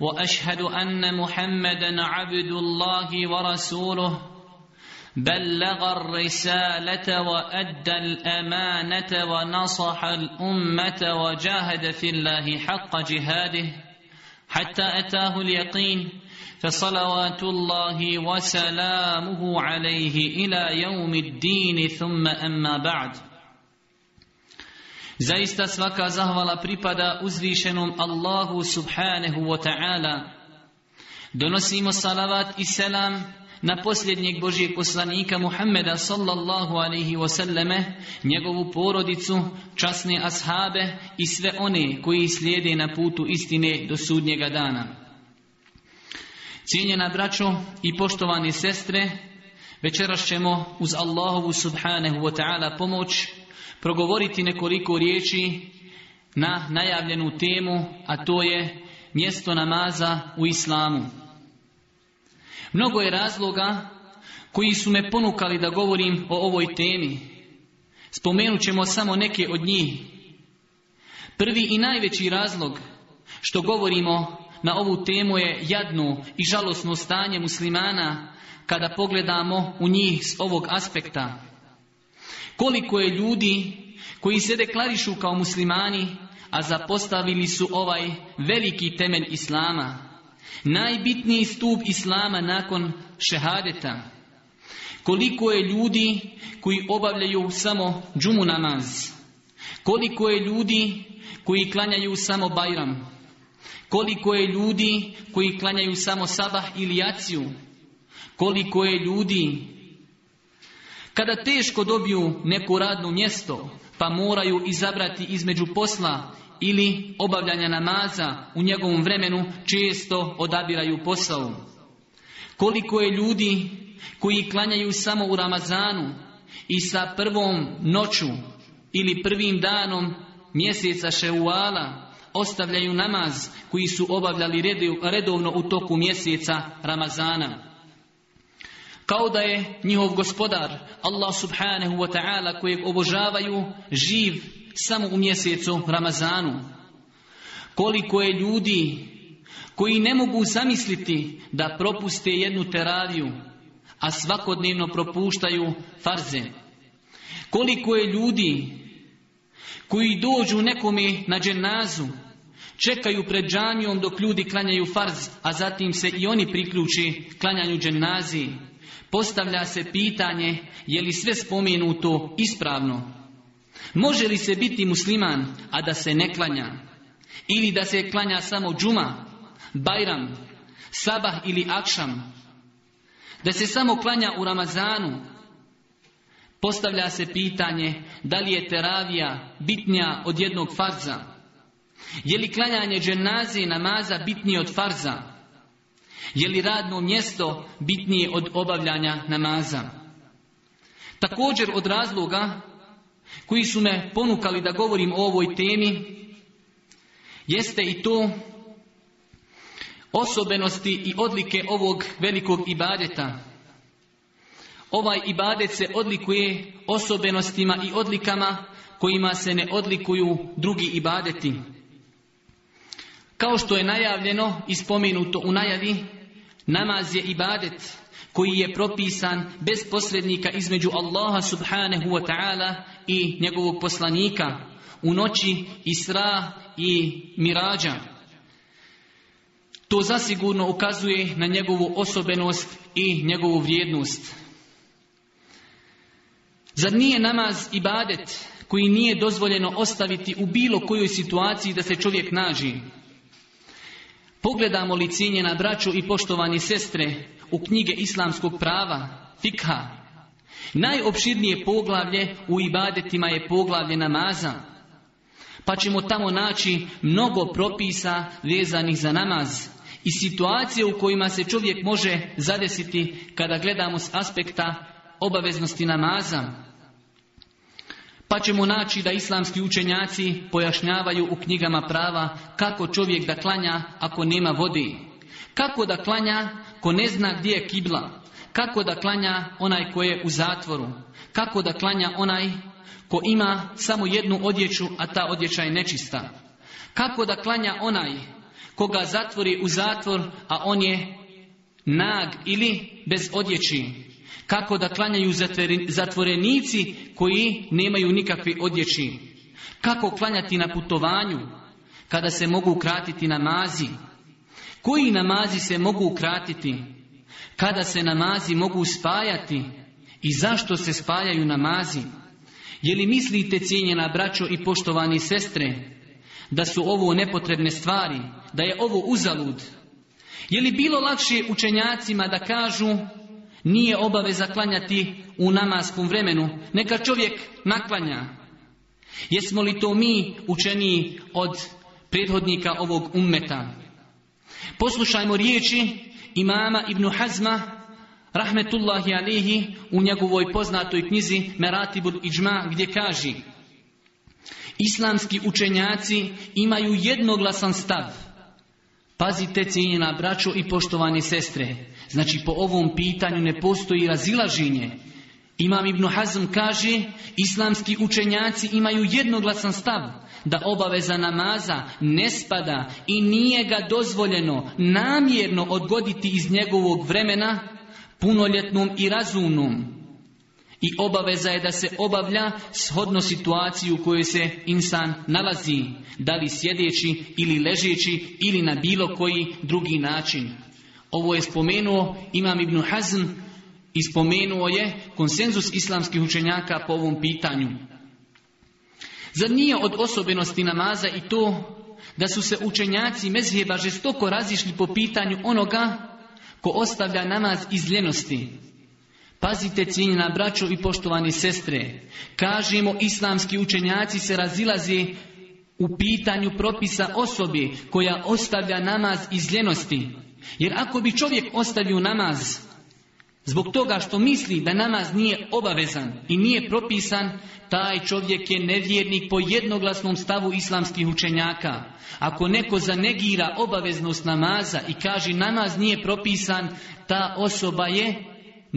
واشهد ان محمدا عبد الله ورسوله بلغ الرساله وادى الامانه ونصح الامه وجاهد في الله حق جهاده حتى اتاه اليقين فصلوات الله وسلامه عليه الى يوم الدين ثم اما بعد Zaista svaka zahvala pripada uzvišenom Allahu subhanehu wa ta'ala. Donosimo salavat i selam na posljednjeg Božijeg poslanika Muhammeda sallallahu alaihi wasallame, njegovu porodicu, časne ashabe i sve one koji slijede na putu istine do sudnjega dana. Cijenjena braćo i poštovane sestre, večeras ćemo uz Allahovu subhanehu wa ta'ala pomoć progovoriti nekoliko riječi na najavljenu temu, a to je mjesto namaza u islamu. Mnogo je razloga koji su me ponukali da govorim o ovoj temi. Spomenut ćemo samo neke od njih. Prvi i najveći razlog što govorimo na ovu temu je jadno i žalosno stanje muslimana kada pogledamo u njih s ovog aspekta. Koliko je ljudi koji se deklarišu kao muslimani, a zapostavili su ovaj veliki temelj Islama. Najbitniji stup Islama nakon šehadeta. Koliko je ljudi koji obavljaju samo džumu namaz. Koliko je ljudi koji klanjaju samo bajram. Koliko je ljudi koji klanjaju samo sabah ili jaciju. Koliko je ljudi kada teško dobiju neko radno mjesto, pa moraju izabrati između posla ili obavljanja namaza u njegovom vremenu, često odabiraju posao. Koliko je ljudi koji klanjaju samo u Ramazanu i sa prvom noću ili prvim danom mjeseca Šeuala ostavljaju namaz koji su obavljali redovno u toku mjeseca Ramazana. Kao da je njihov gospodar, Allah subhanahu wa ta'ala, kojeg obožavaju, živ samo u mjesecu Ramazanu. Koliko je ljudi koji ne mogu zamisliti da propuste jednu teraviju, a svakodnevno propuštaju farze. Koliko je ljudi koji dođu nekome na dženazu, čekaju pred džanijom dok ljudi klanjaju farz, a zatim se i oni priključi klanjanju dženazi. Postavlja se pitanje je li sve spomenuto ispravno. Može li se biti musliman, a da se ne klanja? Ili da se klanja samo džuma, bajram, sabah ili akšam? Da se samo klanja u Ramazanu? Postavlja se pitanje da li je teravija bitnija od jednog farza? Je li klanjanje dženazi namaza bitnije od farza? Je li radno mjesto bitnije od obavljanja namaza? Također od razloga koji su me ponukali da govorim o ovoj temi jeste i to osobenosti i odlike ovog velikog ibadeta. Ovaj ibadet se odlikuje osobenostima i odlikama kojima se ne odlikuju drugi ibadeti. Kao što je najavljeno i spomenuto u najavi, Namaz je ibadet koji je propisan bez posrednika između Allaha subhanahu wa ta'ala i njegovog poslanika u noći Isra i Mirađa. To zasigurno ukazuje na njegovu osobenost i njegovu vrijednost. Zar nije namaz ibadet koji nije dozvoljeno ostaviti u bilo kojoj situaciji da se čovjek nađi? Pogledamo li na braću i poštovani sestre u knjige islamskog prava, fikha. Najopširnije poglavlje u ibadetima je poglavlje namaza. Pa ćemo tamo naći mnogo propisa vezanih za namaz i situacije u kojima se čovjek može zadesiti kada gledamo s aspekta obaveznosti namaza. Pa ćemo naći da islamski učenjaci pojašnjavaju u knjigama prava kako čovjek da klanja ako nema vodi. Kako da klanja ko ne zna gdje je kibla. Kako da klanja onaj ko je u zatvoru. Kako da klanja onaj ko ima samo jednu odjeću, a ta odjeća je nečista. Kako da klanja onaj koga zatvori u zatvor, a on je nag ili bez odjeći. Kako da klanjaju zatvorenici koji nemaju nikakve odjeći? Kako klanjati na putovanju kada se mogu ukratiti namazi? Koji namazi se mogu ukratiti? Kada se namazi mogu spajati? I zašto se spajaju namazi? Je li mislite, cijenjena braćo i poštovani sestre, da su ovo nepotrebne stvari, da je ovo uzalud? Je li bilo lakše učenjacima da kažu nije obaveza klanjati u namaskom vremenu. Neka čovjek naklanja. Jesmo li to mi učeniji od prethodnika ovog ummeta? Poslušajmo riječi imama Ibn Hazma rahmetullahi alihi u njegovoj poznatoj knjizi Meratibul Iđma gdje kaže Islamski učenjaci imaju jednoglasan stav Pazite cijenjena braćo i poštovane sestre. Znači po ovom pitanju ne postoji razilaženje. Imam Ibn Hazm kaže, islamski učenjaci imaju jednoglasan stav da obaveza namaza ne spada i nije ga dozvoljeno namjerno odgoditi iz njegovog vremena punoljetnom i razumnom i obaveza je da se obavlja shodno situaciju u kojoj se insan nalazi, da li sjedeći ili ležeći ili na bilo koji drugi način. Ovo je spomenuo Imam Ibn Hazm i spomenuo je konsenzus islamskih učenjaka po ovom pitanju. Zar nije od osobenosti namaza i to da su se učenjaci mezheba žestoko razišli po pitanju onoga ko ostavlja namaz iz ljenosti, Pazite cijenjena braćo i poštovani sestre, kažemo islamski učenjaci se razilazi u pitanju propisa osobi koja ostavlja namaz iz ljenosti. Jer ako bi čovjek ostavio namaz zbog toga što misli da namaz nije obavezan i nije propisan, taj čovjek je nevjernik po jednoglasnom stavu islamskih učenjaka. Ako neko zanegira obaveznost namaza i kaže namaz nije propisan, ta osoba je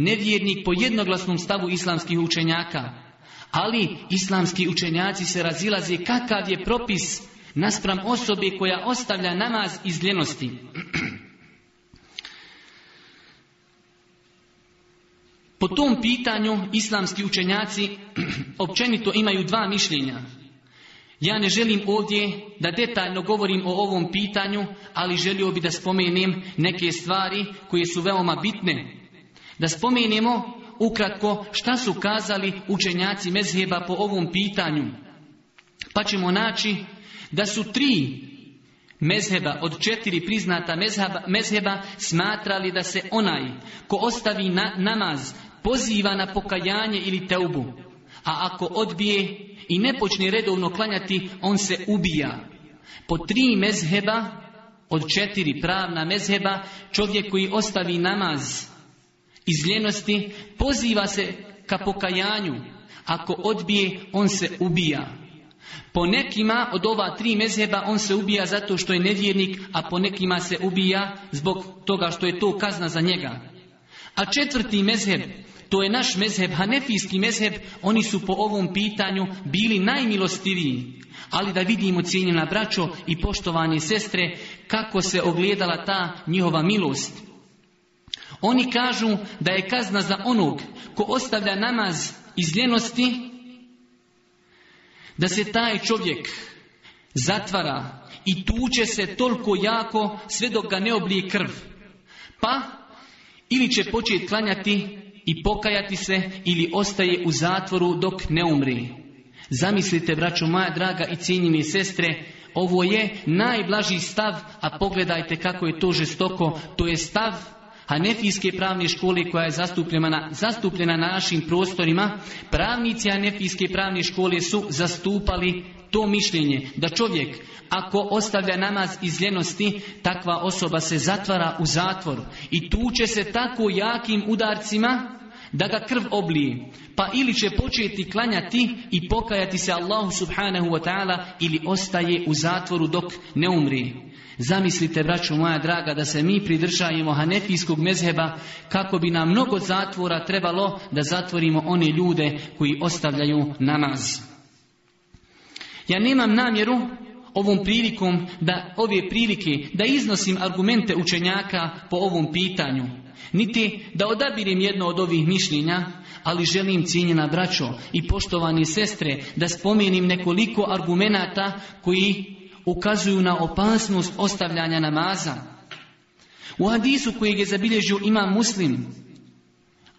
nevjernik po jednoglasnom stavu islamskih učenjaka. Ali islamski učenjaci se razilaze kakav je propis naspram osobe koja ostavlja namaz iz ljenosti. Po tom pitanju islamski učenjaci općenito imaju dva mišljenja. Ja ne želim ovdje da detaljno govorim o ovom pitanju, ali želio bi da spomenem neke stvari koje su veoma bitne da spomenemo ukratko šta su kazali učenjaci mezheba po ovom pitanju. Pa ćemo naći da su tri mezheba od četiri priznata mezheba, smatrali da se onaj ko ostavi namaz poziva na pokajanje ili teubu. A ako odbije i ne počne redovno klanjati, on se ubija. Po tri mezheba od četiri pravna mezheba čovjek koji ostavi namaz iz ljenosti, poziva se ka pokajanju. Ako odbije, on se ubija. Po nekima od ova tri mezheba on se ubija zato što je nevjernik, a po nekima se ubija zbog toga što je to kazna za njega. A četvrti mezheb, to je naš mezheb, hanefijski mezheb, oni su po ovom pitanju bili najmilostiviji. Ali da vidimo cijenjena braćo i poštovane sestre, kako se ogledala ta njihova milost. Oni kažu da je kazna za onog ko ostavlja namaz iz ljenosti, da se taj čovjek zatvara i tuče se toliko jako sve dok ga ne oblije krv. Pa, ili će početi klanjati i pokajati se ili ostaje u zatvoru dok ne umri. Zamislite, braćo moja draga i cijenjeni sestre, ovo je najblaži stav, a pogledajte kako je to žestoko. To je stav Hanefijske pravne škole koja je zastupljena, zastupljena na našim prostorima, pravnici Hanefijske pravne škole su zastupali to mišljenje da čovjek ako ostavlja namaz iz ljenosti, takva osoba se zatvara u zatvoru i će se tako jakim udarcima da ga krv oblije, pa ili će početi klanjati i pokajati se Allahu subhanahu wa ta'ala ili ostaje u zatvoru dok ne umri. Zamislite, braću moja draga, da se mi pridržajemo hanefijskog mezheba kako bi nam mnogo zatvora trebalo da zatvorimo one ljude koji ostavljaju namaz. Ja nemam namjeru ovom prilikom da ove prilike da iznosim argumente učenjaka po ovom pitanju niti da odabirim jedno od ovih mišljenja, ali želim cijenjena braćo i poštovani sestre da spomenim nekoliko argumenata koji ukazuju na opasnost ostavljanja namaza. U hadisu koji je zabilježio ima muslim,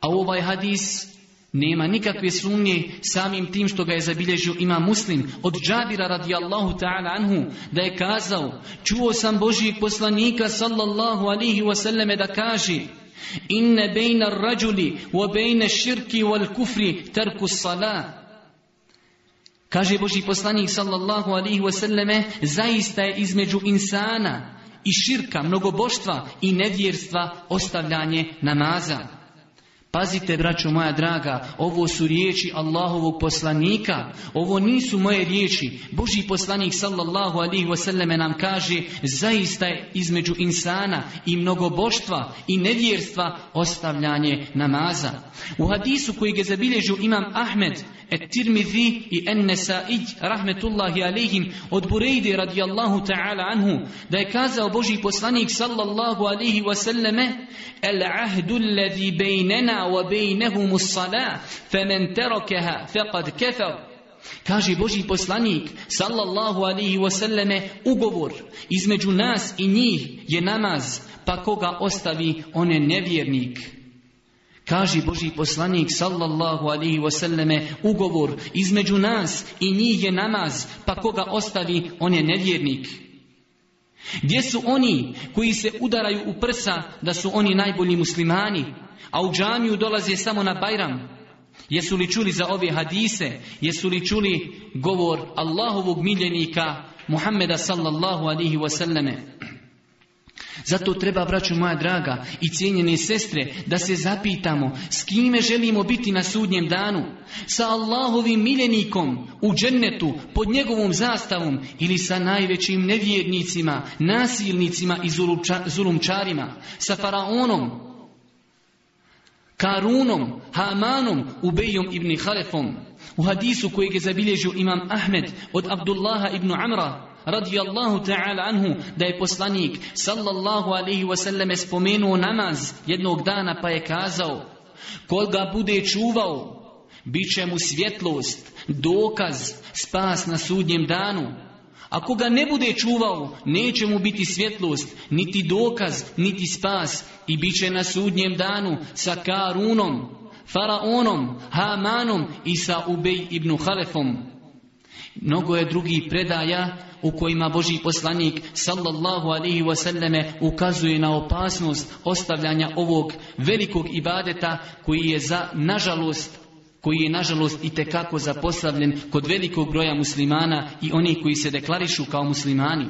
a ovaj hadis nema nikakve sumnje samim tim što ga je zabilježio ima muslim od Džabira radijallahu ta'ala anhu da je kazao čuo sam Božijeg poslanika sallallahu alihi wasallame da kaže Inne bejna rađuli, u bejne širki wal kufri, terku salah. Kaže Boži poslanik sallallahu alihi wasallame, zaista je između insana i širka, mnogoboštva i nevjerstva ostavljanje namaza. Pazite, braćo moja draga, ovo su riječi Allahovog poslanika, ovo nisu moje riječi. Boži poslanik sallallahu alihi wasallam nam kaže, zaista je između insana i mnogoboštva i nevjerstva ostavljanje namaza. U hadisu koji ga zabilježu imam Ahmed, et tirmidhi i an iđ rahmetullahi alihim od Burejde radijallahu ta'ala anhu da je kazao Boži poslanik sallallahu alihi wasallam el ahdu allazi bejnena وَبَيْنَنَا وَبَيْنَهُمُ الصَّلَاةِ فَمَنْ تَرَكَهَا فَقَدْ Kaže Boži poslanik, sallallahu alihi wasallame, ugovor između nas i njih je namaz, pa koga ostavi, on je nevjernik. Kaže Boži poslanik, sallallahu alihi wasallame, ugovor između nas i njih je namaz, pa koga ostavi, on je nevjernik. Gdje su oni koji se udaraju u prsa da su oni najbolji muslimani, a u džamiju dolaze samo na Bajram? Jesu li čuli za ove hadise? Jesu li čuli govor Allahovog miljenika Muhammeda sallallahu alihi wasallame? Zato treba, braću moja draga i cijenjene sestre, da se zapitamo s kime želimo biti na sudnjem danu. Sa Allahovim miljenikom u džennetu, pod njegovom zastavom ili sa najvećim nevjernicima, nasilnicima i zulumčarima. Sa faraonom, Karunom, Hamanom, Ubejom ibn Halefom. U hadisu kojeg je zabilježio imam Ahmed od Abdullaha ibn Amra, radijallahu ta'ala anhu da je poslanik sallallahu alaihi Wasallam spomenuo namaz jednog dana pa je kazao ga bude čuvao bit će mu svjetlost, dokaz, spas na sudnjem danu. Ako ga ne bude čuvao, neće mu biti svjetlost, niti dokaz, niti spas i bit će na sudnjem danu sa Karunom, Faraonom, Hamanom i sa Ubej ibn Halefom. Mnogo je drugih predaja u kojima Boži poslanik sallallahu alaihi wasallame ukazuje na opasnost ostavljanja ovog velikog ibadeta koji je za nažalost koji je nažalost i tekako zapostavljen kod velikog broja muslimana i onih koji se deklarišu kao muslimani.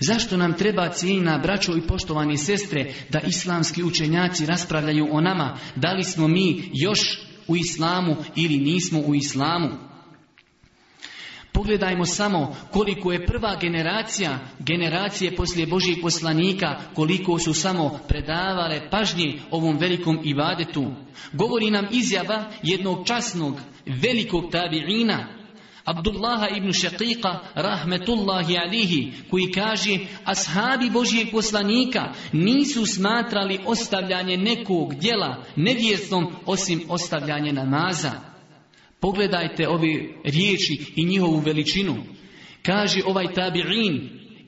Zašto nam treba cijena braćo i poštovane sestre da islamski učenjaci raspravljaju o nama da li smo mi još u islamu ili nismo u islamu? Pogledajmo samo koliko je prva generacija, generacije poslije Božih poslanika, koliko su samo predavale pažnje ovom velikom ibadetu. Govori nam izjava jednog časnog, velikog tabi'ina, Abdullaha ibn Šeqiqa rahmetullahi alihi, koji kaže, ashabi Božijeg poslanika nisu smatrali ostavljanje nekog djela nevjesnom osim ostavljanje namaza. Pogledajte ove riječi i njihovu veličinu. Kaže ovaj tabi'in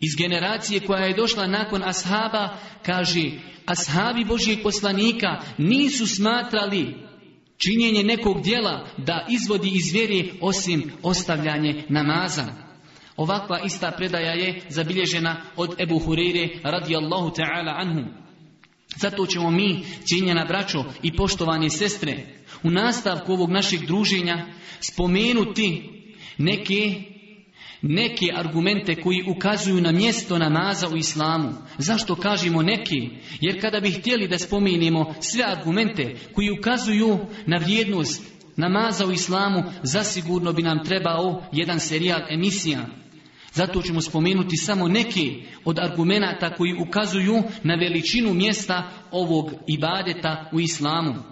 iz generacije koja je došla nakon ashaba, kaže ashabi Božijeg poslanika nisu smatrali činjenje nekog dijela da izvodi iz vjere osim ostavljanje namaza. Ovakva ista predaja je zabilježena od Ebu Hureyre radijallahu ta'ala anhu. Zato ćemo mi, cijenjena braćo i poštovane sestre, u nastavku ovog našeg druženja spomenuti neke neke argumente koji ukazuju na mjesto namaza u islamu. Zašto kažemo neki? Jer kada bi htjeli da spomenemo sve argumente koji ukazuju na vrijednost namaza u islamu, zasigurno bi nam trebao jedan serijal emisija. Zato ćemo spomenuti samo neke od argumenta koji ukazuju na veličinu mjesta ovog ibadeta u islamu.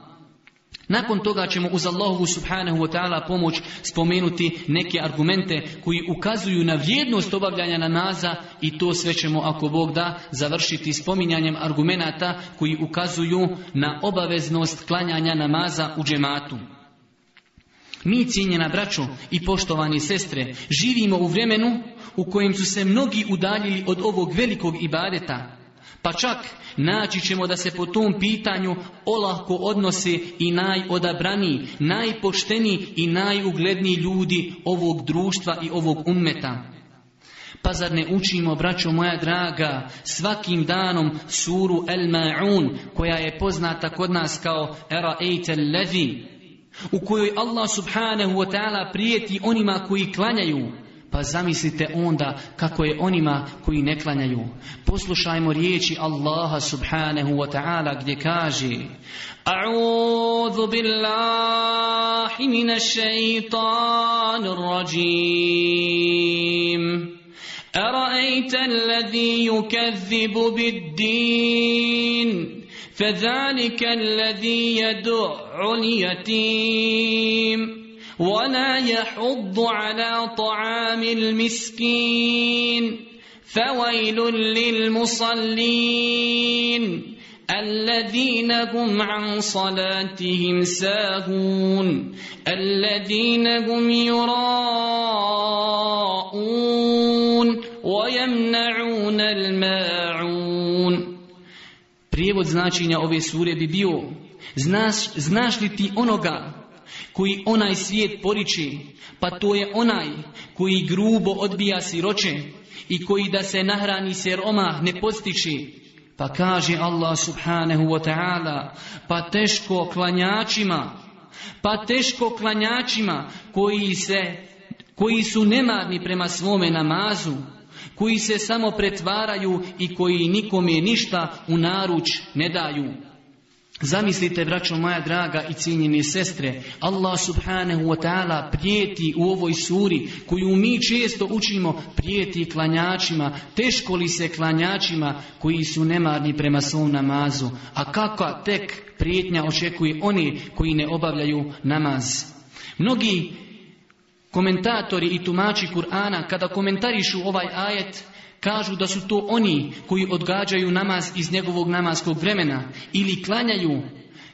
Nakon toga ćemo uz Allahovu subhanahu wa ta'ala pomoć spomenuti neke argumente koji ukazuju na vrijednost obavljanja namaza i to sve ćemo ako Bog da završiti spominjanjem argumenata koji ukazuju na obaveznost klanjanja namaza u džematu. Mi, cijenjena braćo i poštovani sestre, živimo u vremenu u kojem su se mnogi udaljili od ovog velikog ibadeta, pa čak naći ćemo da se po tom pitanju olako odnose i najodabraniji, najpošteniji i najugledniji ljudi ovog društva i ovog ummeta. Pa zar ne učimo, braćo moja draga, svakim danom suru El Ma'un, koja je poznata kod nas kao Era Eitel Levi, u kojoj Allah subhanahu wa ta'ala prijeti onima koji klanjaju, Pa zamislite onda kako je onima koji ne klanjaju. Poslušajmo riječi Allaha subhanahu wa ta'ala gdje kaže A'udhu billahi minash shaitanir rajim أرأيت الذي يكذب بالدين فذلك الذي يدع اليتيم ولا يحض على طعام المسكين فويل للمصلين الذين هم عن صلاتهم ساهون الذين هم يراءون ويمنعون الماعون Prijevod značenja ove sure bi bio Znaš, znaš li ti onoga koji onaj svijet poriči, pa to je onaj koji grubo odbija siroče i koji da se nahrani seroma ne postiči. Pa kaže Allah subhanahu wa ta'ala, pa teško klanjačima, pa teško klanjačima koji se koji su nemarni prema svome namazu, koji se samo pretvaraju i koji nikome ništa u naruč ne daju. Zamislite, braćo moja draga i cijenjene sestre, Allah subhanahu wa ta'ala prijeti u ovoj suri, koju mi često učimo, prijeti klanjačima, teško li se klanjačima koji su nemarni prema svom namazu, a kakva tek prijetnja očekuje oni koji ne obavljaju namaz. Mnogi komentatori i tumači Kur'ana, kada komentarišu ovaj ajet, kažu da su to oni koji odgađaju namaz iz njegovog namaskog vremena ili klanjaju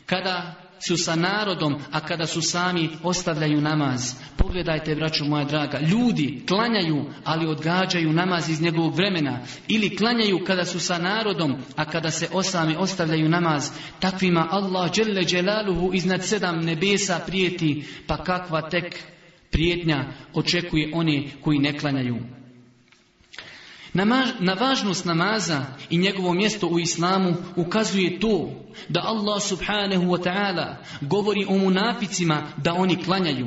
kada su sa narodom, a kada su sami ostavljaju namaz. Pogledajte, braću moja draga, ljudi klanjaju, ali odgađaju namaz iz njegovog vremena. Ili klanjaju kada su sa narodom, a kada se osami ostavljaju namaz. Takvima Allah džele dželaluhu iznad sedam nebesa prijeti, pa kakva tek prijetnja očekuje oni koji ne klanjaju. Na važnost namaza i njegovo mjesto u islamu ukazuje to da Allah subhanahu wa ta'ala govori o munaficima da oni klanjaju.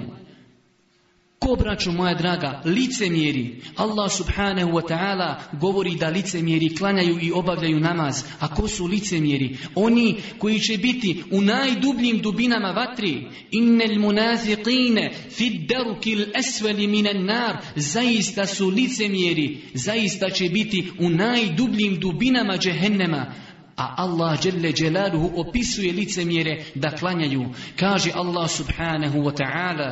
Ko, braću moja draga, licemjeri. Allah subhanahu wa ta'ala govori da licemjeri klanjaju i obavljaju namaz. A ko su licemjeri? Oni koji će biti u najdubljim dubinama vatri. Innel munafiqine fid darukil esveli minan nar. Zaista su licemjeri. Zaista će biti u najdubljim dubinama džehennema. A Allah Đelle jelaluhu opisuje licemjere da klanjaju. Kaže Allah subhanahu wa ta'ala.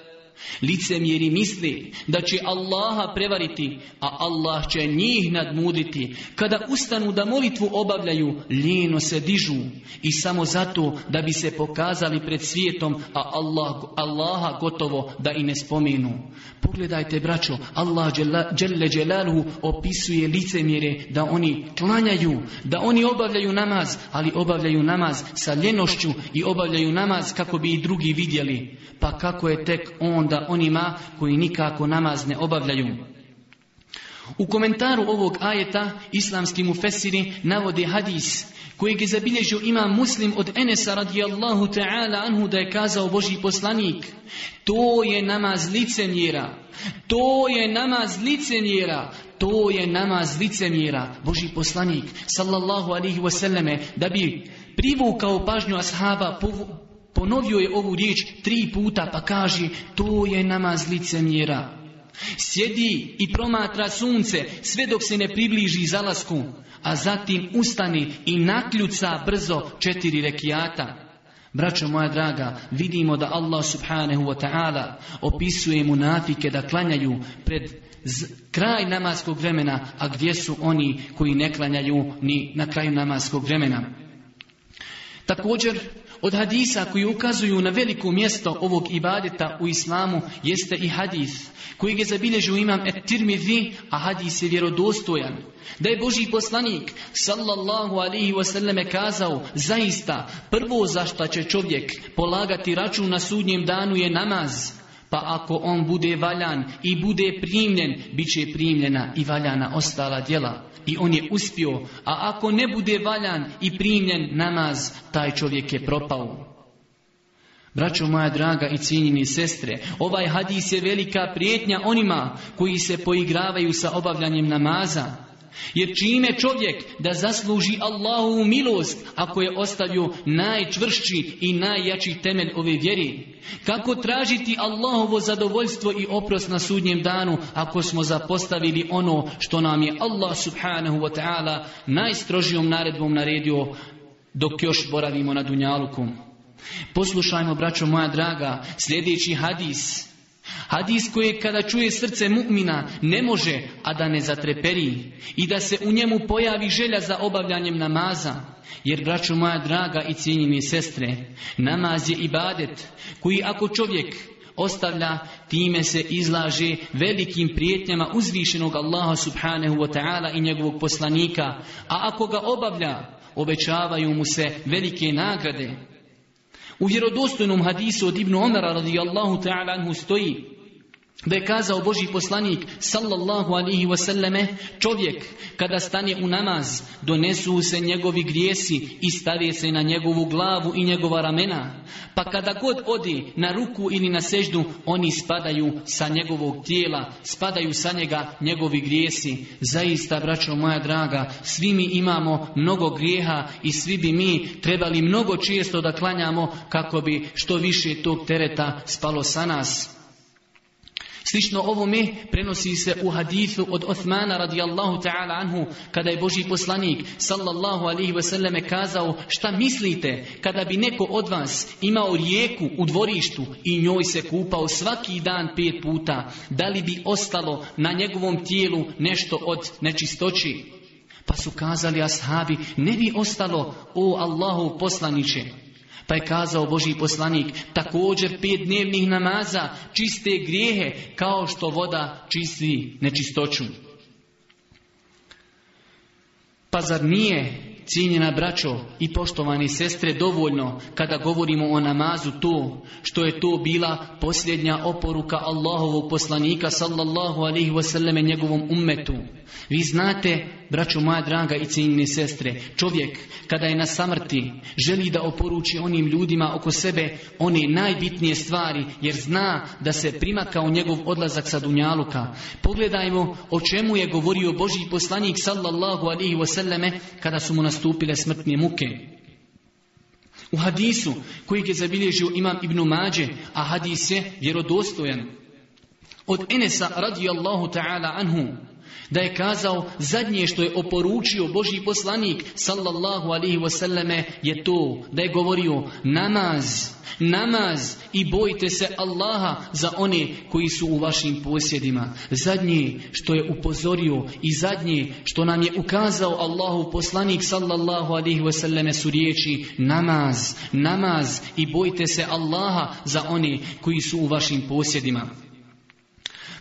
Licemjeri misli da će Allaha prevariti, a Allah će njih nadmuditi Kada ustanu da molitvu obavljaju, ljeno se dižu i samo zato da bi se pokazali pred svijetom, a Allah, Allaha gotovo da i ne spomenu. Pogledajte, braćo, Allah Đelle Đelaluhu opisuje licemjere da oni klanjaju, da oni obavljaju namaz, ali obavljaju namaz sa ljenošću i obavljaju namaz kako bi i drugi vidjeli. Pa kako je tek on onda onima koji nikako namaz ne obavljaju. U komentaru ovog ajeta islamski mufesiri navode hadis kojeg je zabilježio ima muslim od Enesa radijallahu ta'ala anhu da je kazao Boži poslanik to je namaz licenjera to je namaz licenjera to je namaz licenjera Boži poslanik sallallahu alihi wasallame da bi privukao pažnju ashaba Ponovio je ovu riječ tri puta pa kaže to je namaz mjera. Sjedi i promatra sunce sve dok se ne približi zalasku, a zatim ustani i nakljuca brzo četiri rekiata. Braćo moja draga, vidimo da Allah subhanahu wa ta'ala opisuje munafike da klanjaju pred kraj namaskog vremena, a gdje su oni koji ne klanjaju ni na kraju namaskog vremena. Također, od hadisa koji ukazuju na veliko mjesto ovog ibadeta u islamu jeste i hadis koji je zabilježio imam et vi, a hadis je vjerodostojan. Da je Boži poslanik sallallahu alihi wasallam kazao zaista prvo za će čovjek polagati račun na sudnjem danu je namaz pa ako on bude valjan i bude primljen, bit će primljena i valjana ostala djela. I on je uspio, a ako ne bude valjan i primljen namaz, taj čovjek je propao. Braćo moja draga i cijenjeni sestre, ovaj hadis je velika prijetnja onima koji se poigravaju sa obavljanjem namaza jer čime čovjek da zasluži Allahu milost ako je ostavio najčvršći i najjači temelj ove vjeri? Kako tražiti Allahovo zadovoljstvo i oprost na sudnjem danu ako smo zapostavili ono što nam je Allah subhanahu wa ta'ala najstrožijom naredbom naredio dok još boravimo na Dunjalukom? Poslušajmo, braćo moja draga, sljedeći hadis Hadis koji kada čuje srce mu'mina ne može, a da ne zatreperi i da se u njemu pojavi želja za obavljanjem namaza. Jer, braću moja draga i cijenjeni sestre, namaz je ibadet koji ako čovjek ostavlja, time se izlaže velikim prijetnjama uzvišenog Allaha subhanahu wa ta'ala i njegovog poslanika. A ako ga obavlja, obećavaju mu se velike nagrade. U vjerodostojnom hadisu od Ibnu Omara radijallahu ta'ala anhu stoji Da je kazao Boži poslanik sallallahu alihi wasallame čovjek kada stane u namaz donesu se njegovi grijesi i stavije se na njegovu glavu i njegova ramena pa kada god odi na ruku ili na seždu oni spadaju sa njegovog tijela spadaju sa njega njegovi grijesi zaista braćo moja draga svi mi imamo mnogo grijeha i svi bi mi trebali mnogo često da klanjamo kako bi što više tog tereta spalo sa nas Slično ovome prenosi se u hadithu od Othmana radijallahu ta'ala anhu kada je Boži poslanik sallallahu alihi wasallam kazao šta mislite kada bi neko od vas imao rijeku u dvorištu i njoj se kupao svaki dan pet puta da li bi ostalo na njegovom tijelu nešto od nečistoći? Pa su kazali ashabi ne bi ostalo o Allahu poslaniće pa je kazao Boži poslanik, također pet dnevnih namaza čiste grijehe, kao što voda čisti nečistoću. Pa zar nije, cijenjena braćo i poštovani sestre, dovoljno kada govorimo o namazu to što je to bila posljednja oporuka Allahovog poslanika sallallahu alaihi wasallam njegovom ummetu? Vi znate Braću moja draga i cijenjene sestre, čovjek kada je na samrti želi da oporuči onim ljudima oko sebe one najbitnije stvari jer zna da se u njegov odlazak sa Dunjaluka. Pogledajmo o čemu je govorio Boži poslanik sallallahu alihi wasallame kada su mu nastupile smrtne muke. U hadisu koji je zabilježio imam Ibn Mađe, a hadis je vjerodostojan. Od Enesa radijallahu ta'ala anhu, da je kazao zadnje što je oporučio Boži poslanik sallallahu alihi wasallame je to da je govorio namaz, namaz i bojte se Allaha za one koji su u vašim posjedima. Zadnje što je upozorio i zadnje što nam je ukazao Allahu poslanik sallallahu alihi wasallame su riječi namaz, namaz i bojte se Allaha za one koji su u vašim posjedima.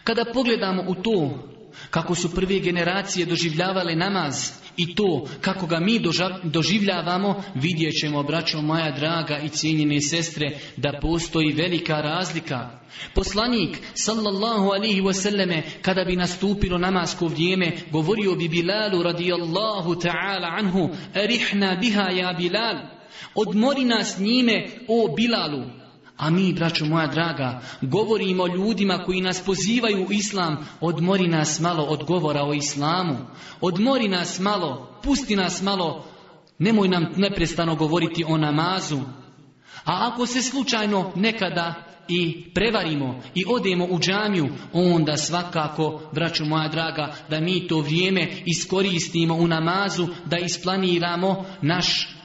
Kada pogledamo u to kako su prve generacije doživljavale namaz i to kako ga mi doživljavamo, vidjet ćemo, braćo moja draga i cijenjene sestre, da postoji velika razlika. Poslanik, sallallahu alihi wasallame, kada bi nastupilo namasko vrijeme, govorio bi Bilalu radijallahu ta'ala anhu, erihna biha ja Bilal, odmori nas njime, o Bilalu. A mi, braćo moja draga, govorimo ljudima koji nas pozivaju u islam, odmori nas malo od govora o islamu. Odmori nas malo, pusti nas malo, nemoj nam neprestano govoriti o namazu. A ako se slučajno nekada i prevarimo i odemo u džamiju, onda svakako, braćo moja draga, da mi to vrijeme iskoristimo u namazu, da isplaniramo naš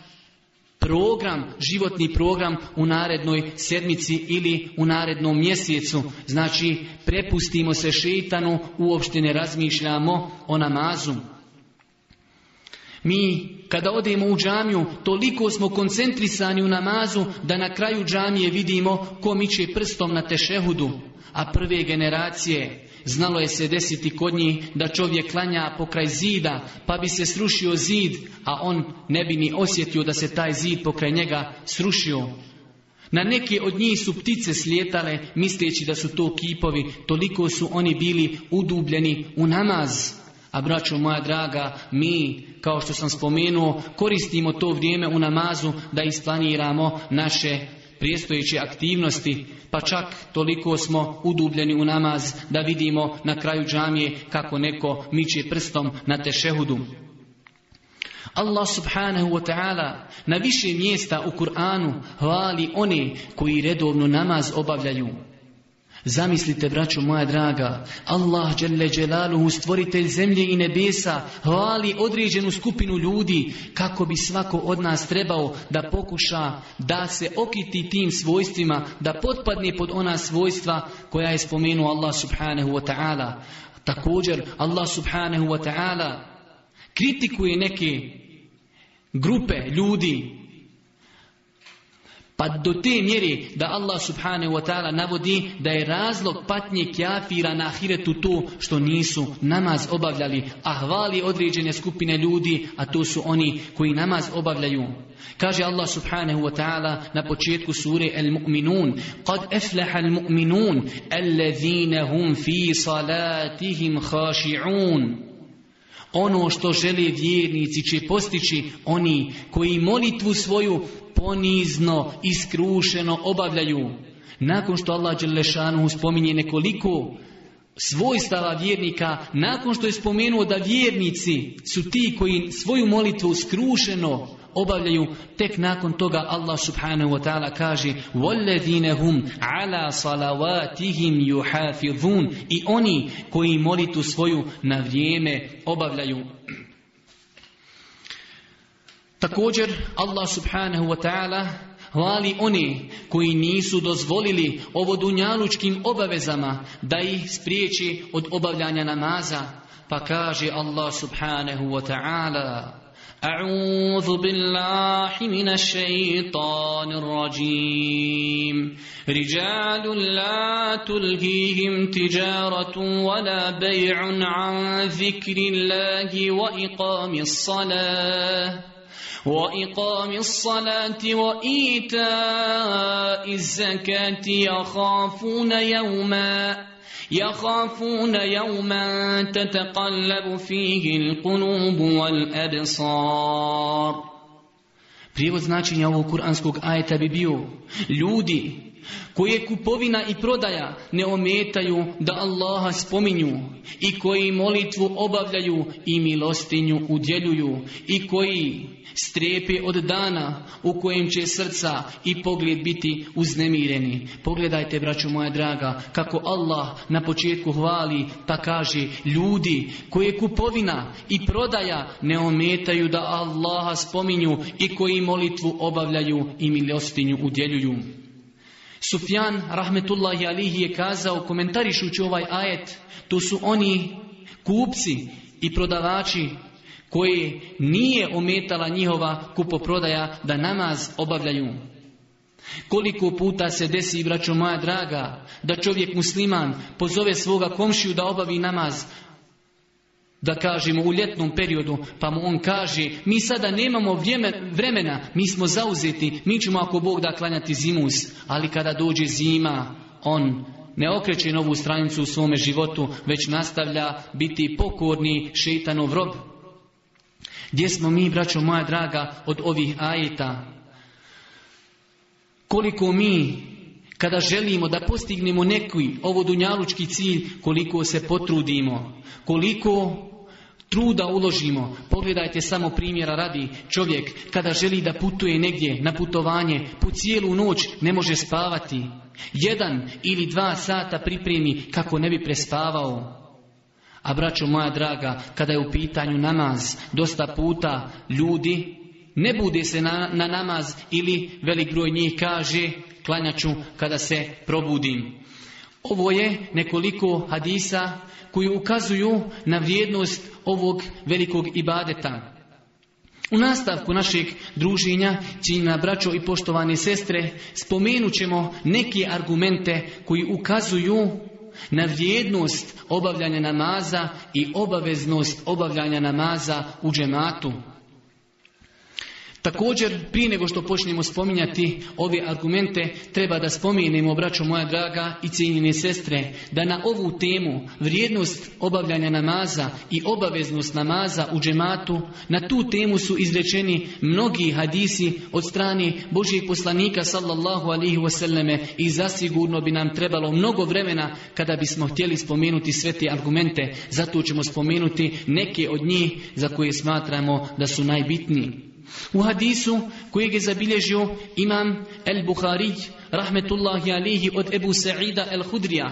program, životni program u narednoj sedmici ili u narednom mjesecu. Znači, prepustimo se šeitanu, uopšte ne razmišljamo o namazu. Mi kada odemo u džamiju, toliko smo koncentrisani u namazu da na kraju džamije vidimo ko miče prstom na tešehudu, a prve generacije Znalo je se desiti kod njih da čovjek klanja pokraj zida, pa bi se srušio zid, a on ne bi ni osjetio da se taj zid pokraj njega srušio. Na neke od njih su ptice slijetale, misleći da su to kipovi, toliko su oni bili udubljeni u namaz. A braćo moja draga, mi, kao što sam spomenuo, koristimo to vrijeme u namazu da isplaniramo naše prijestojeće aktivnosti, pa čak toliko smo udubljeni u namaz da vidimo na kraju džamije kako neko miče prstom na tešehudu. Allah subhanahu wa ta'ala na više mjesta u Kur'anu hvali one koji redovno namaz obavljaju. Zamislite, braću moja draga, Allah dželle Đelaluhu, stvoritelj zemlje i nebesa, hvali određenu skupinu ljudi kako bi svako od nas trebao da pokuša da se okiti tim svojstvima, da potpadne pod ona svojstva koja je spomenuo Allah subhanahu wa ta'ala. Također, Allah subhanahu wa ta'ala kritikuje neke grupe ljudi pa do te mjeri da Allah subhanahu wa ta'ala navodi da je razlog patnje kjafira na ahiretu to što nisu namaz obavljali, a hvali određene skupine ljudi, a to su oni koji namaz obavljaju. Kaže Allah subhanahu wa ta'ala na početku sure El Mu'minun, Qad efleha El mu'minun, allazine hum fi salatihim haši'un. ono što žele vjernici će postići oni koji molitvu svoju ponizno, skrušeno obavljaju. Nakon što Allah Đelešanu spominje nekoliko svojstava vjernika, nakon što je spomenuo da vjernici su ti koji svoju molitvu skrušeno obavljaju, tek nakon toga Allah subhanahu wa ta'ala kaže وَلَّذِينَهُمْ عَلَى صَلَوَاتِهِمْ يُحَافِظُونَ I oni koji molitu svoju na vrijeme obavljaju. Također Allah subhanahu wa ta'ala hvali one koji nisu dozvolili ovo dunjalučkim obavezama da ih spriječi od obavljanja namaza. Pa kaže Allah subhanahu wa ta'ala أعوذ بالله من الشيطان الرجيم رجال لا تلهيهم تجارة ولا بيع عن ذكر الله وإقام الصلاة وإقام الصلاة وإيتاء الزكاة يخافون يوما يخافون يوما تتقلب فيه القلوب والأبصار Prijevod značenja ovog kuranskog ajeta bi bio Ljudi, koje kupovina i prodaja ne ometaju da Allaha spominju i koji molitvu obavljaju i milostinju udjeljuju i koji strepe od dana u kojem će srca i pogled biti uznemireni. Pogledajte, braću moja draga, kako Allah na početku hvali pa kaže ljudi koje kupovina i prodaja ne ometaju da Allaha spominju i koji molitvu obavljaju i milostinju udjeljuju. Sufjan, rahmetullahi alihi, je kazao, komentarišući ovaj ajet, to su oni kupci i prodavači koji nije ometala njihova kupoprodaja da namaz obavljaju. Koliko puta se desi, braćo moja draga, da čovjek musliman pozove svoga komšiju da obavi namaz, da kažemo u ljetnom periodu, pa mu on kaže, mi sada nemamo vremena, mi smo zauzeti, mi ćemo ako Bog da klanjati zimus, ali kada dođe zima, on ne okreće novu stranicu u svome životu, već nastavlja biti pokorni šeitanov rob. Gdje smo mi, braćo moja draga, od ovih ajeta? Koliko mi kada želimo da postignemo neki ovo dunjalučki cilj, koliko se potrudimo, koliko truda uložimo. Pogledajte samo primjera radi čovjek kada želi da putuje negdje na putovanje, po cijelu noć ne može spavati. Jedan ili dva sata pripremi kako ne bi prespavao. A braćo moja draga, kada je u pitanju namaz, dosta puta ljudi ne bude se na, na namaz ili velik broj njih kaže klanjaću kada se probudim. Ovo je nekoliko hadisa koji ukazuju na vrijednost ovog velikog ibadeta. U nastavku našeg druženja, na braćo i poštovane sestre, spomenut ćemo neke argumente koji ukazuju na vrijednost obavljanja namaza i obaveznost obavljanja namaza u džematu. Također, prije nego što počnemo spominjati ove argumente, treba da spomenemo, braćo moja draga i cijenjene sestre, da na ovu temu vrijednost obavljanja namaza i obaveznost namaza u džematu, na tu temu su izrečeni mnogi hadisi od strane Božijeg poslanika sallallahu alihi wasallame i zasigurno bi nam trebalo mnogo vremena kada bismo htjeli spomenuti sve te argumente, zato ćemo spomenuti neke od njih za koje smatramo da su najbitniji. U hadisu kojeg je zabilježio imam El Bukhari, rahmetullahi alihi od Ebu Sa'ida El Hudrija,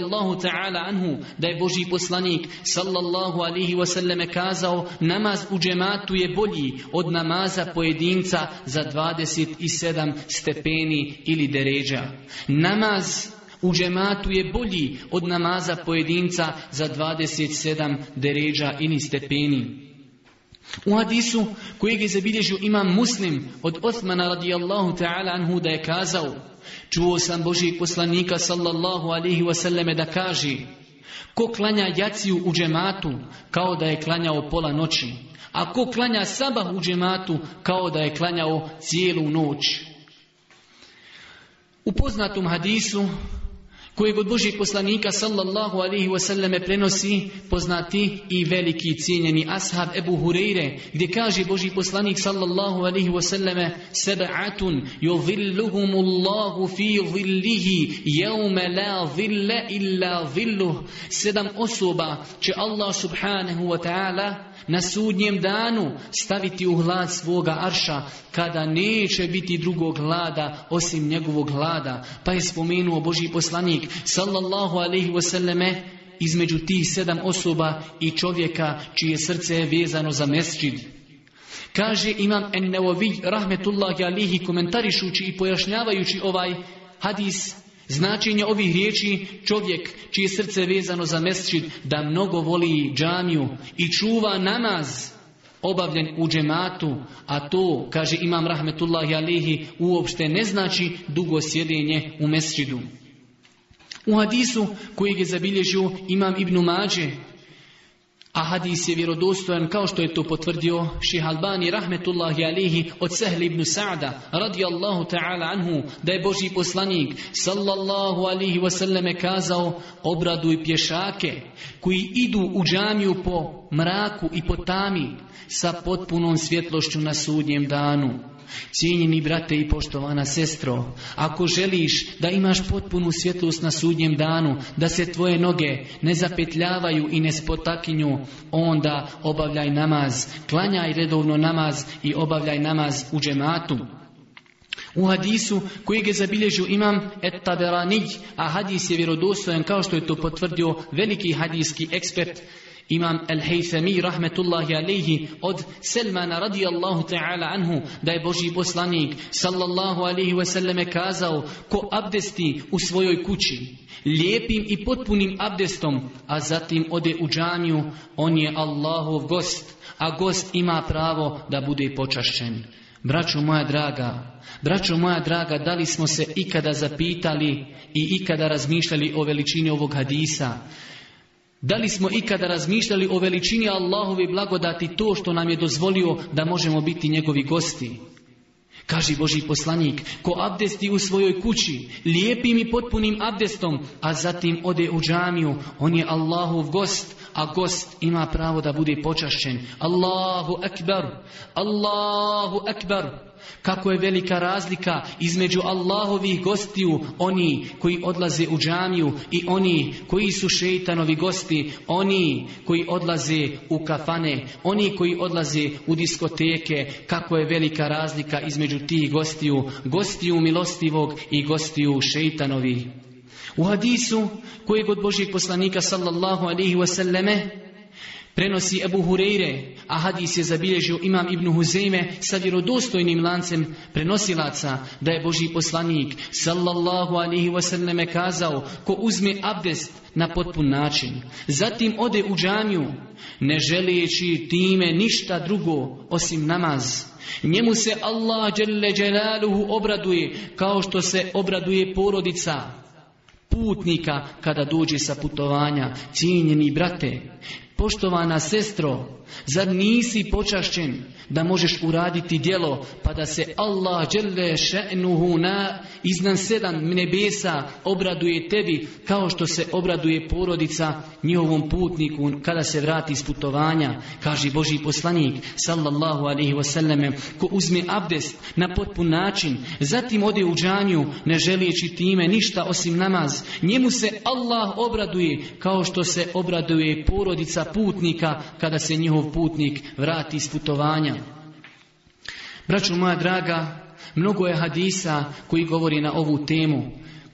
Allahu ta'ala anhu, da je Boži poslanik, sallallahu alihi wasallam kazao, namaz u džematu je bolji od namaza pojedinca za 27 stepeni ili deređa. Namaz u džematu je bolji od namaza pojedinca za 27 deređa ili stepeni. U hadisu kojeg je zabilježio imam muslim od osmana radijallahu ta'ala anhu da je kazao Čuo sam Božijeg poslanika sallallahu alihi wasallame da kaže Ko klanja jaciju u džematu kao da je klanjao pola noći A ko klanja sabah u džematu kao da je klanjao cijelu noć U poznatom hadisu kojeg od Božih poslanika sallallahu alaihi wasallame prenosi poznati i veliki cijenjeni ashab Ebu Hureyre gdje kaže Boži poslanik sallallahu alaihi wasallame seba'atun yuzilluhumullahu fi zillihi jevme la zille illa zilluh sedam osoba će Allah subhanahu wa ta'ala na sudnjem danu staviti u hlad svoga arša kada neće biti drugog hlada osim njegovog hlada. Pa je spomenuo Boži poslanik sallallahu alaihi wasallame između tih sedam osoba i čovjeka čije srce je vezano za mesčid. Kaže Imam Enneovi rahmetullahi alihi komentarišući i pojašnjavajući ovaj hadis Značenje ovih riječi čovjek čije srce je vezano za mesčid da mnogo voli džamiju i čuva namaz obavljen u džematu, a to, kaže Imam Rahmetullahi Alihi, uopšte ne znači dugo sjedenje u mesčidu. U hadisu kojeg je zabilježio Imam Ibn Mađe, a hadis je vjerodostojan kao što je to potvrdio Ših Albani rahmetullahi alihi od Sehli ibn Sa'da Allahu ta'ala anhu da je Boži poslanik sallallahu alihi wasallame kazao obradu i pješake koji idu u džamiju po mraku i potami sa potpunom svjetlošću na sudnjem danu. Cijenjeni brate i poštovana sestro, ako želiš da imaš potpunu svjetlost na sudnjem danu, da se tvoje noge ne zapetljavaju i ne spotakinju, onda obavljaj namaz, klanjaj redovno namaz i obavljaj namaz u džematu. U hadisu koji je zabilježio imam et a hadis je vjerodostojan kao što je to potvrdio veliki hadijski ekspert imam Al-Haythami rahmetullahi alayhi od Selmana radijallahu ta'ala anhu da je Boži poslanik sallallahu wa sallam, kazao ko abdesti u svojoj kući lijepim i potpunim abdestom a zatim ode u džamiju on je Allahov gost a gost ima pravo da bude počašćen. Braćo moja draga, braćo moja draga, da li smo se ikada zapitali i ikada razmišljali o veličini ovog hadisa? Da li smo ikada razmišljali o veličini Allahove blagodati to što nam je dozvolio da možemo biti njegovi gosti? Kaži Boži poslanik, ko abdesti u svojoj kući, lijepim i potpunim abdestom, a zatim ode u džamiju, on je Allahov gost, a gost ima pravo da bude počašćen. Allahu akbar, Allahu akbar kako je velika razlika između Allahovih gostiju, oni koji odlaze u džamiju i oni koji su šeitanovi gosti, oni koji odlaze u kafane, oni koji odlaze u diskoteke, kako je velika razlika između tih gostiju, gostiju milostivog i gostiju šeitanovi. U hadisu kojeg od Božih poslanika sallallahu alaihi wasallame Prenosi Ebu Hureyre, a hadis je zabilježio imam Ibn Huzeyme sa vjerodostojnim lancem prenosilaca da je Boži poslanik sallallahu alihi wasallam, kazao ko uzme abdest na potpun način. Zatim ode u džamiju ne želijeći time ništa drugo osim namaz. Njemu se Allah dželle obraduje kao što se obraduje porodica putnika kada dođe sa putovanja. Cijenjeni brate, Poštovana sestro, zar nisi počašćen da možeš uraditi djelo, pa da se Allah dželle še'nuhu na iznan sedam nebesa obraduje tebi, kao što se obraduje porodica njihovom putniku kada se vrati iz putovanja, kaže Boži poslanik, sallallahu alaihi wasallam ko uzme abdest na potpun način, zatim ode u džanju, ne želijeći time ništa osim namaz, njemu se Allah obraduje, kao što se obraduje porodica putnika kada se njihov putnik vrati iz putovanja. Braćo moja draga, mnogo je hadisa koji govori na ovu temu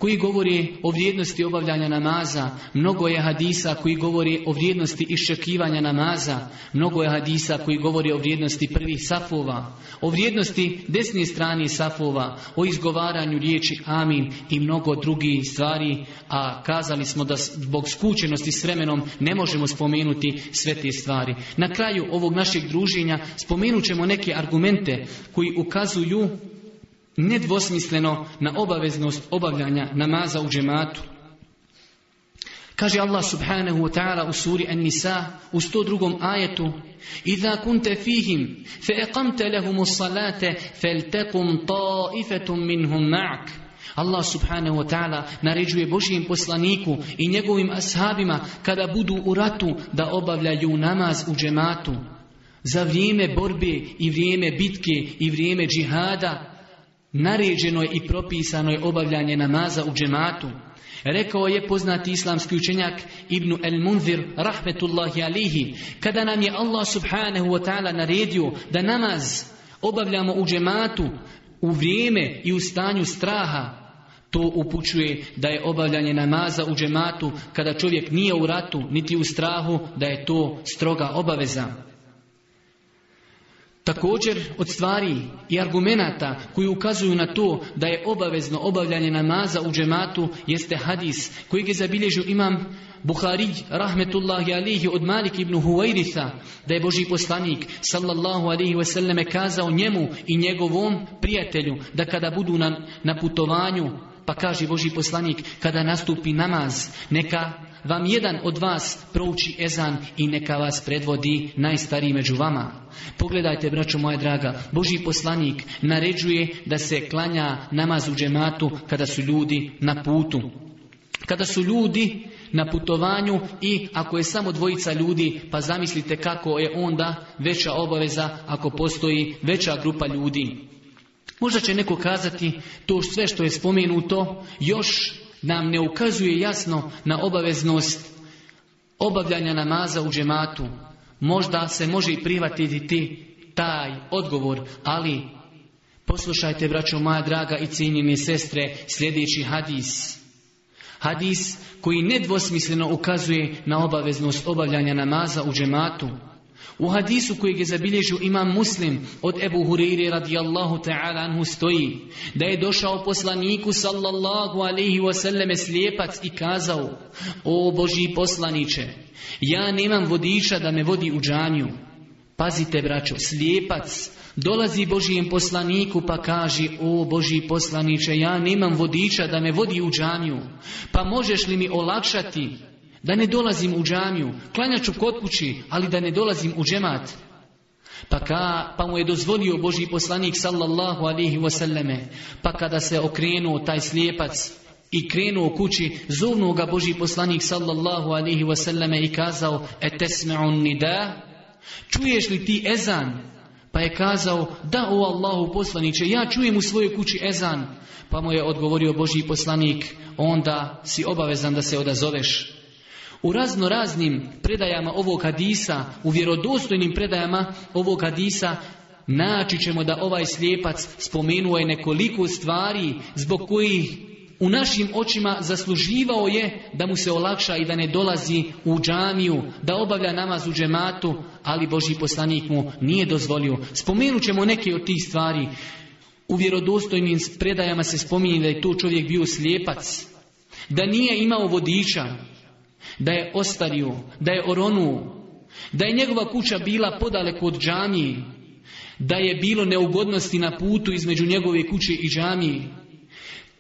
koji govori o vrijednosti obavljanja namaza, mnogo je hadisa koji govori o vrijednosti iščekivanja namaza, mnogo je hadisa koji govori o vrijednosti prvih safova, o vrijednosti desne strane safova, o izgovaranju riječi amin i mnogo drugih stvari, a kazali smo da zbog skučenosti s vremenom ne možemo spomenuti sve te stvari. Na kraju ovog našeg druženja spomenut ćemo neke argumente koji ukazuju nedvosmisleno na obaveznost obavljanja namaza u džematu. Kaže Allah subhanahu wa ta'ala u suri An-Nisa u 102. ajetu Iza kunte fihim fe eqamte lehumu salate to taifetum minhum ma'ak Allah subhanahu wa ta'ala naređuje Božijim poslaniku i njegovim ashabima kada budu u ratu da obavljaju namaz u džematu. Za vrijeme borbe i vrijeme bitke i vrijeme džihada Naređeno je i propisano je obavljanje namaza u džematu. Rekao je poznati islamski učenjak Ibn El Munzir rahmetullahi alihi kada nam je Allah subhanahu wa ta'ala naredio da namaz obavljamo u džematu u vrijeme i u stanju straha to upućuje da je obavljanje namaza u džematu kada čovjek nije u ratu niti u strahu da je to stroga obaveza. Također od stvari i argumenata koji ukazuju na to da je obavezno obavljanje namaza u džematu jeste hadis koji je zabilježio imam Buhari rahmetullahi alihi od Malik ibn Huwairitha, da je Boži poslanik sallallahu alihi wasallam, kazao njemu i njegovom prijatelju da kada budu na, na putovanju pa kaže Boži poslanik, kada nastupi namaz, neka vam jedan od vas prouči ezan i neka vas predvodi najstariji među vama. Pogledajte, braćo moja draga, Boži poslanik naređuje da se klanja namaz u džematu kada su ljudi na putu. Kada su ljudi na putovanju i ako je samo dvojica ljudi, pa zamislite kako je onda veća obaveza ako postoji veća grupa ljudi. Možda će neko kazati, to sve što je spomenuto, još nam ne ukazuje jasno na obaveznost obavljanja namaza u džematu. Možda se može i privatiti taj odgovor, ali poslušajte, braćo moja draga i cijenjene sestre, sljedeći hadis. Hadis koji nedvosmisleno ukazuje na obaveznost obavljanja namaza u džematu. U hadisu kojeg je zabilježio imam muslim od Ebu Hureyre radijallahu ta'ala anhu stoji da je došao poslaniku sallallahu alaihi wasallam slijepac i kazao O Boži poslaniče, ja nemam vodiča da me vodi u džanju. Pazite braćo, slijepac dolazi Božijem poslaniku pa kaže O Boži poslaniče, ja nemam vodiča da me vodi u džanju. Pa možeš li mi olakšati da ne dolazim u džamiju, ću kod kući, ali da ne dolazim u džemat. Pa, ka, pa mu je dozvolio Boži poslanik sallallahu alihi wasallame. Pa kada se okrenuo taj slijepac i krenuo kući, zovnuo ga Boži poslanik sallallahu alihi wasallame i kazao e ni nida? Čuješ li ti ezan? Pa je kazao, da o Allahu poslaniće, ja čujem u svojoj kući ezan. Pa mu je odgovorio Boži poslanik, onda si obavezan da se odazoveš. U razno raznim predajama ovog hadisa, u vjerodostojnim predajama ovog hadisa, naći ćemo da ovaj slijepac spomenuo je nekoliko stvari zbog kojih u našim očima zasluživao je da mu se olakša i da ne dolazi u džamiju, da obavlja namaz u džematu, ali Boži poslanik mu nije dozvolio. Spomenut ćemo neke od tih stvari. U vjerodostojnim predajama se spominje da je to čovjek bio slijepac, da nije imao vodiča, da je ostario, da je oronuo, da je njegova kuća bila podaleko od džamije, da je bilo neugodnosti na putu između njegove kuće i džamije,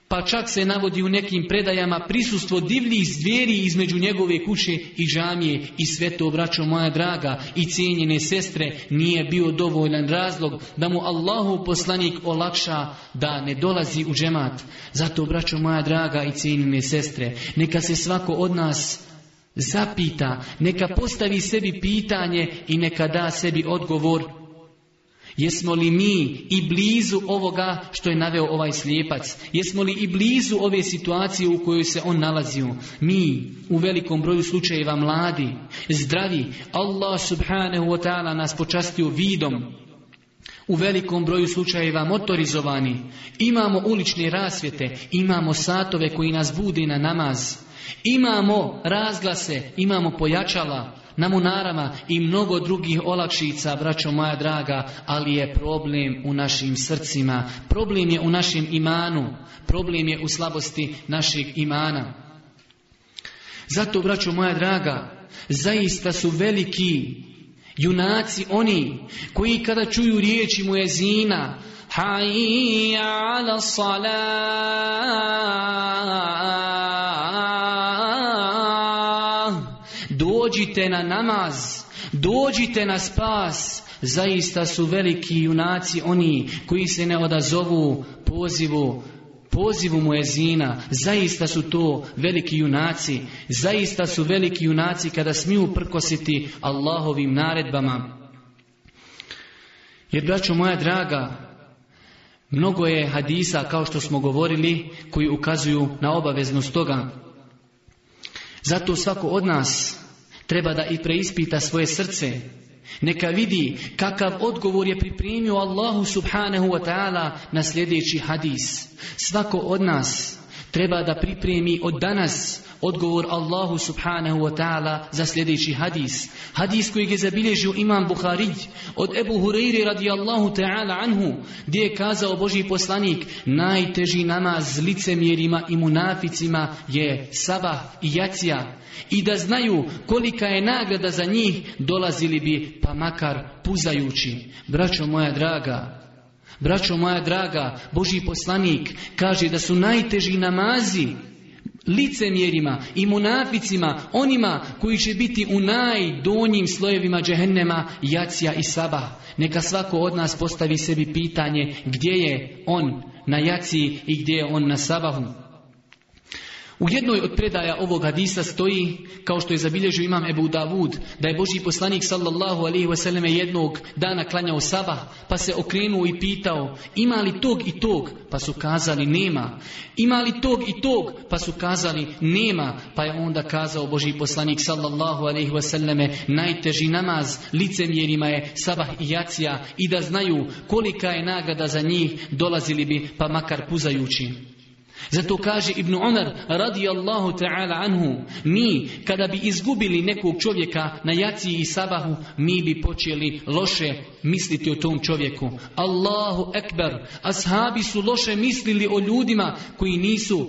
pa čak se navodi u nekim predajama prisustvo divljih zvijeri između njegove kuće i džamije i sve to, braćo moja draga i cijenjene sestre, nije bio dovoljan razlog da mu Allahu poslanik olakša da ne dolazi u džemat. Zato, braćo moja draga i cijenjene sestre, neka se svako od nas zapita, neka postavi sebi pitanje i neka da sebi odgovor. Jesmo li mi i blizu ovoga što je naveo ovaj slijepac? Jesmo li i blizu ove situacije u kojoj se on nalazio? Mi, u velikom broju slučajeva mladi, zdravi, Allah subhanahu wa ta'ala nas počastio vidom, u velikom broju slučajeva motorizovani, imamo ulične rasvjete, imamo satove koji nas budi na namaz, Imamo razglase, imamo pojačala na munarama i mnogo drugih olakšica, braćo moja draga, ali je problem u našim srcima, problem je u našem imanu, problem je u slabosti našeg imana. Zato, braćo moja draga, zaista su veliki junaci oni koji kada čuju riječi jezina hajja ala salat, dođite na namaz, dođite na spas, zaista su veliki junaci oni koji se ne odazovu pozivu pozivu Muezina, zaista su to veliki junaci, zaista su veliki junaci kada smiju prkositi Allahovim naredbama. Jer, braćo moja draga, mnogo je hadisa, kao što smo govorili, koji ukazuju na obaveznost toga. Zato svako od nas Treba da i preispita svoje srce. Neka vidi kakav odgovor je pripremio Allahu subhanahu wa ta'ala na sljedeći hadis. Svako od nas treba da pripremi od danas odgovor Allahu subhanahu wa ta'ala za sljedeći hadis. Hadis koji je zabilježio imam Buhari od Ebu Hureyri Allahu ta'ala anhu gdje je kazao Boži poslanik najteži namaz licemjerima i munaficima je sabah i jacija i da znaju kolika je nagrada za njih dolazili bi pa makar puzajući. Braćo moja draga, Braćo moja draga, Boži poslanik kaže da su najteži namazi licemjerima i munaficima, onima koji će biti u najdonjim slojevima džehennema, jacija i saba. Neka svako od nas postavi sebi pitanje gdje je on na jaciji i gdje je on na sabahu. U jednoj od predaja ovog hadisa stoji, kao što je zabilježio imam Ebu Davud, da je Boži poslanik sallallahu alaihi wasallam jednog dana klanjao sabah, pa se okrenuo i pitao, ima li tog i tog? Pa su kazali, nema. Ima li tog i tog? Pa su kazali, nema. Pa je onda kazao Boži poslanik sallallahu alaihi wasallam, najteži namaz licemjerima je sabah i jacija i da znaju kolika je nagrada za njih dolazili bi pa makar puzajući. Zato kaže Ibn Umar radijallahu ta'ala anhu mi kada bi izgubili nekog čovjeka na jaciji i sabahu mi bi počeli loše misliti o tom čovjeku. Allahu ekber ashabi su loše mislili o ljudima koji nisu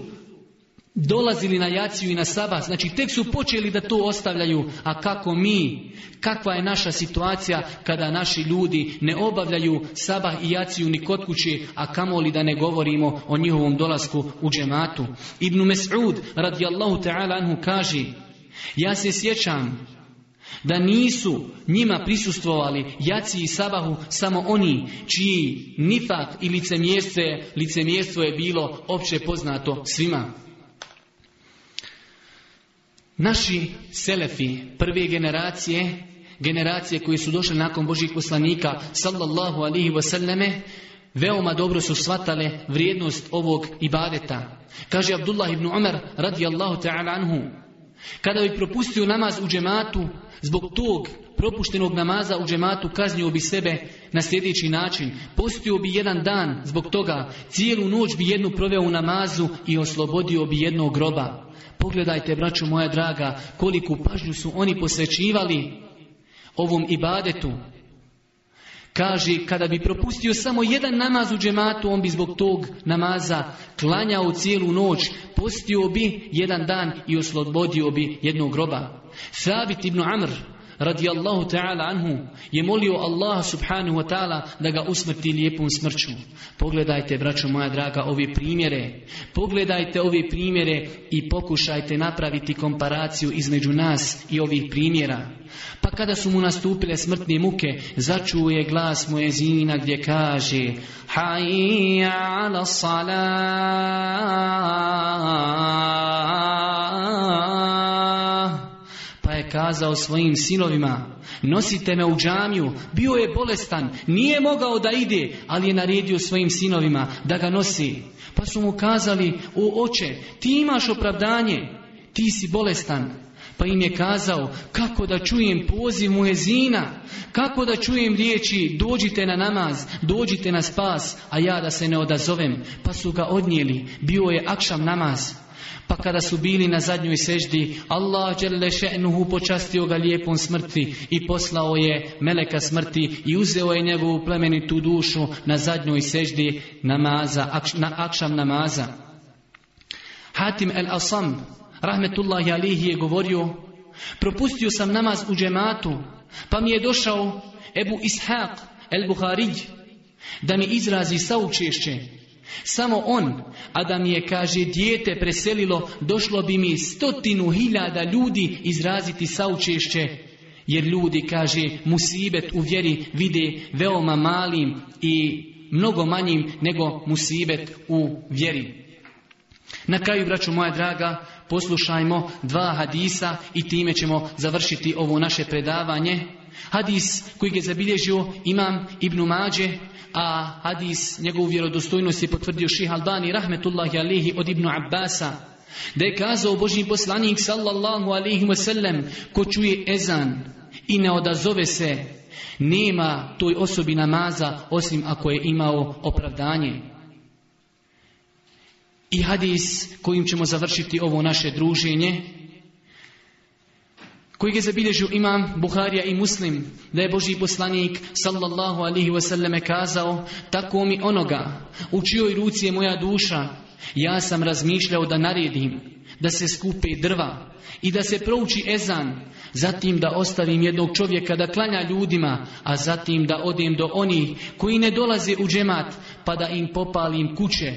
dolazili na jaciju i na sabah, znači tek su počeli da to ostavljaju, a kako mi, kakva je naša situacija kada naši ljudi ne obavljaju sabah i jaciju ni kod kuće, a kamoli da ne govorimo o njihovom dolasku u džematu. Ibn Mes'ud radijallahu ta'ala anhu kaže, ja se sjećam da nisu njima prisustvovali jaci i sabahu samo oni čiji nifak i licemjerstvo licemjerstvo je bilo opće poznato svima. Naši selefi prve generacije, generacije koji su došli nakon Božih poslanika, sallallahu alihi wasallame, veoma dobro su shvatale vrijednost ovog ibadeta. Kaže Abdullah ibn Umar radijallahu ta'ala anhu, kada bi propustio namaz u džematu, zbog tog propuštenog namaza u džematu kaznio bi sebe na sljedeći način. Postio bi jedan dan zbog toga, cijelu noć bi jednu proveo u namazu i oslobodio bi jednog groba. Pogledajte, braću moja draga, koliku pažnju su oni posvećivali ovom ibadetu. Kaže, kada bi propustio samo jedan namaz u džematu, on bi zbog tog namaza klanjao cijelu noć, postio bi jedan dan i oslobodio bi jednog groba. Sabit ibn Amr, radi Allahu ta'ala anhu je molio Allaha subhanahu wa ta'ala da ga usmrti lijepom smrću. Pogledajte, braćo moja draga, ove primjere. Pogledajte ove primjere i pokušajte napraviti komparaciju između nas i ovih primjera. Pa kada su mu nastupile smrtne muke, začuje glas zina gdje kaže hajja ala salat kazao svojim sinovima, nosite me u džamiju, bio je bolestan, nije mogao da ide, ali je naredio svojim sinovima da ga nosi. Pa su mu kazali, o oče, ti imaš opravdanje, ti si bolestan. Pa im je kazao, kako da čujem poziv muezina, kako da čujem riječi, dođite na namaz, dođite na spas, a ja da se ne odazovem. Pa su ga odnijeli, bio je akšam namaz. Pa kada su bili na zadnjoj seždi, Allah dželle še'nuhu počastio ga lijepom smrti i poslao je meleka smrti i uzeo je njegovu plemenitu dušu na zadnjoj seždi namaza, na akšam namaza. Hatim el Asam, rahmetullahi alihi je govorio, propustio sam namaz u džematu, pa mi je došao Ebu Ishaq el Buharij, da mi izrazi saučešće, samo on, a da mi je, kaže, dijete preselilo, došlo bi mi stotinu hiljada ljudi izraziti saučešće, jer ljudi, kaže, musibet u vjeri vide veoma malim i mnogo manjim nego musibet u vjeri. Na kraju, braću moja draga, poslušajmo dva hadisa i time ćemo završiti ovo naše predavanje. Hadis koji je zabilježio imam Ibn Mađe, a hadis njegovu vjerodostojnost je potvrdio Ših Albani rahmetullahi alihi od Ibn Abbasa. Da je kazao Božji poslanik sallallahu alihi wasallam ko čuje ezan i ne odazove se, nema toj osobi namaza osim ako je imao opravdanje. I hadis kojim ćemo završiti ovo naše druženje, koji je zabilježio imam Buharija i Muslim, da je Boži poslanik sallallahu alihi wasallam kazao, tako mi onoga, u čioj ruci je moja duša, ja sam razmišljao da naredim, da se skupe drva i da se prouči ezan, zatim da ostavim jednog čovjeka da klanja ljudima, a zatim da odem do onih koji ne dolaze u džemat, pa da im popalim kuće,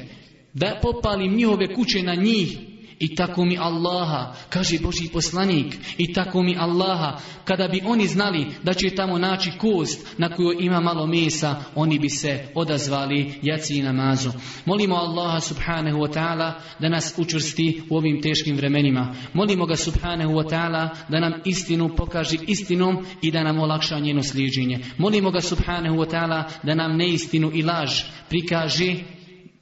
da popalim njihove kuće na njih, i tako mi Allaha, kaže Boži poslanik, i tako mi Allaha, kada bi oni znali da će tamo naći kost na kojoj ima malo mesa, oni bi se odazvali jaci i namazu. Molimo Allaha subhanahu wa ta'ala da nas učvrsti u ovim teškim vremenima. Molimo ga subhanahu wa ta'ala da nam istinu pokaži istinom i da nam olakša njeno sliđenje. Molimo ga subhanahu wa ta'ala da nam neistinu i laž prikaže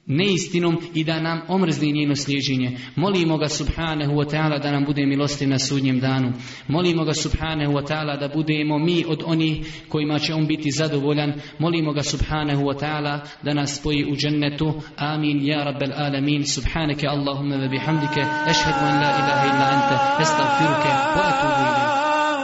neistinom i da nam omrzni njeno slijeđenje. Molimo ga subhanahu wa ta'ala da nam bude milosti na sudnjem danu. Molimo ga subhanahu wa ta'ala da budemo mi od onih kojima će on biti zadovoljan. Molimo ga subhanahu wa ta'ala da nas spoji u džennetu. Amin. Ja rabbel alamin. Subhaneke Allahumma ve bihamdike. Ešhedu an la ilaha illa ente. Wa atubu